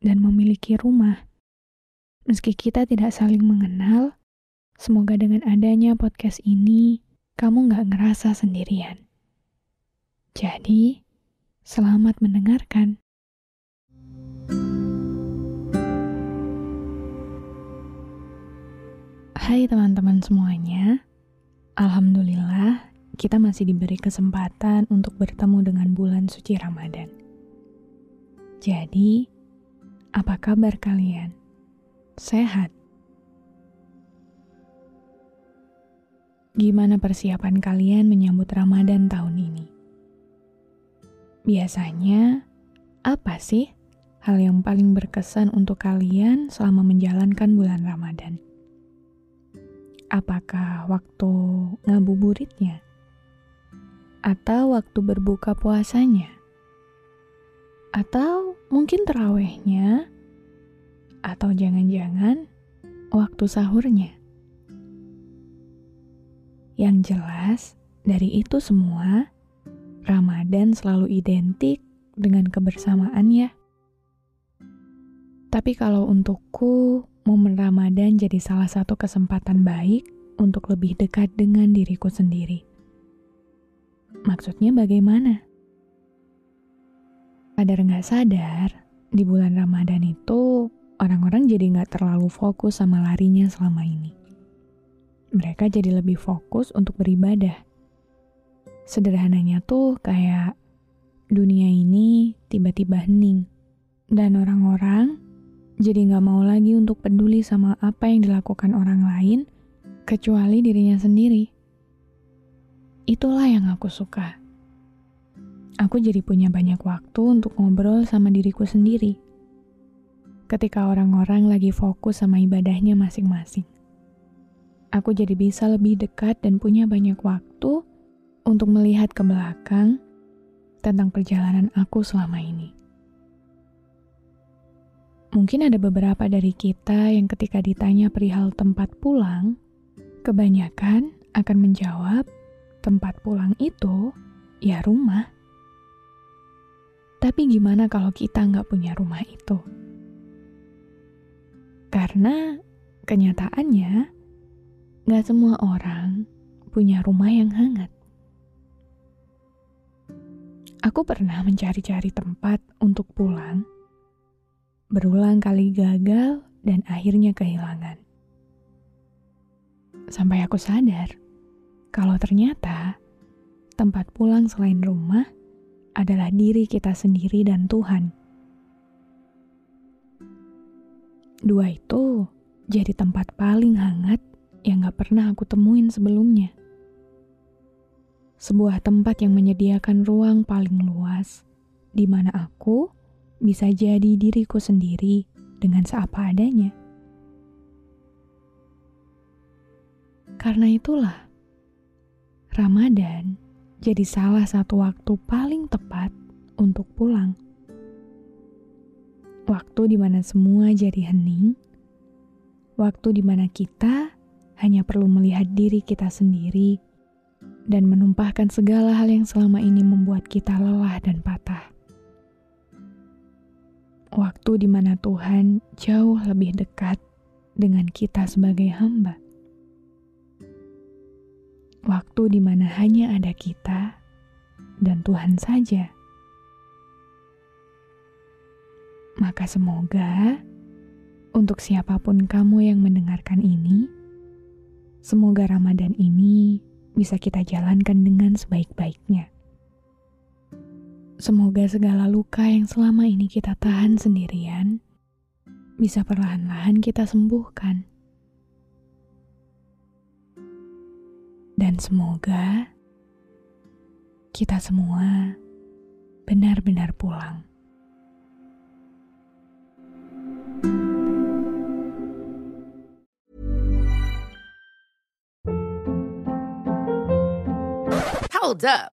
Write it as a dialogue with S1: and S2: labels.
S1: dan memiliki rumah. Meski kita tidak saling mengenal, semoga dengan adanya podcast ini, kamu gak ngerasa sendirian. Jadi, selamat mendengarkan. Hai teman-teman semuanya, Alhamdulillah kita masih diberi kesempatan untuk bertemu dengan bulan suci Ramadan. Jadi, apa kabar kalian? Sehat? Gimana persiapan kalian menyambut Ramadan tahun ini? Biasanya, apa sih hal yang paling berkesan untuk kalian selama menjalankan bulan Ramadan? Apakah waktu ngabuburitnya? Atau waktu berbuka puasanya? Atau mungkin terawihnya? Atau jangan-jangan waktu sahurnya? Yang jelas, dari itu semua, Ramadan selalu identik dengan kebersamaan ya. Tapi kalau untukku, momen Ramadan jadi salah satu kesempatan baik untuk lebih dekat dengan diriku sendiri. Maksudnya bagaimana? Sadar nggak sadar, di bulan Ramadan itu orang-orang jadi nggak terlalu fokus sama larinya selama ini. Mereka jadi lebih fokus untuk beribadah. Sederhananya tuh kayak dunia ini tiba-tiba hening. Dan orang-orang jadi nggak mau lagi untuk peduli sama apa yang dilakukan orang lain, kecuali dirinya sendiri. Itulah yang aku suka. Aku jadi punya banyak waktu untuk ngobrol sama diriku sendiri. Ketika orang-orang lagi fokus sama ibadahnya masing-masing. Aku jadi bisa lebih dekat dan punya banyak waktu untuk melihat ke belakang tentang perjalanan aku selama ini. Mungkin ada beberapa dari kita yang ketika ditanya perihal tempat pulang, kebanyakan akan menjawab tempat pulang itu ya rumah. Tapi gimana kalau kita nggak punya rumah itu? Karena kenyataannya nggak semua orang punya rumah yang hangat. Aku pernah mencari-cari tempat untuk pulang berulang kali gagal dan akhirnya kehilangan. Sampai aku sadar kalau ternyata tempat pulang selain rumah adalah diri kita sendiri dan Tuhan. Dua itu jadi tempat paling hangat yang gak pernah aku temuin sebelumnya. Sebuah tempat yang menyediakan ruang paling luas, di mana aku bisa jadi diriku sendiri dengan seapa adanya. Karena itulah, Ramadan jadi salah satu waktu paling tepat untuk pulang. Waktu di mana semua jadi hening, waktu di mana kita hanya perlu melihat diri kita sendiri dan menumpahkan segala hal yang selama ini membuat kita lelah dan patah waktu di mana Tuhan jauh lebih dekat dengan kita sebagai hamba. Waktu di mana hanya ada kita dan Tuhan saja. Maka semoga untuk siapa pun kamu yang mendengarkan ini, semoga Ramadan ini bisa kita jalankan dengan sebaik-baiknya. Semoga segala luka yang selama ini kita tahan sendirian bisa perlahan-lahan kita sembuhkan. Dan semoga kita semua benar-benar pulang.
S2: Hold up.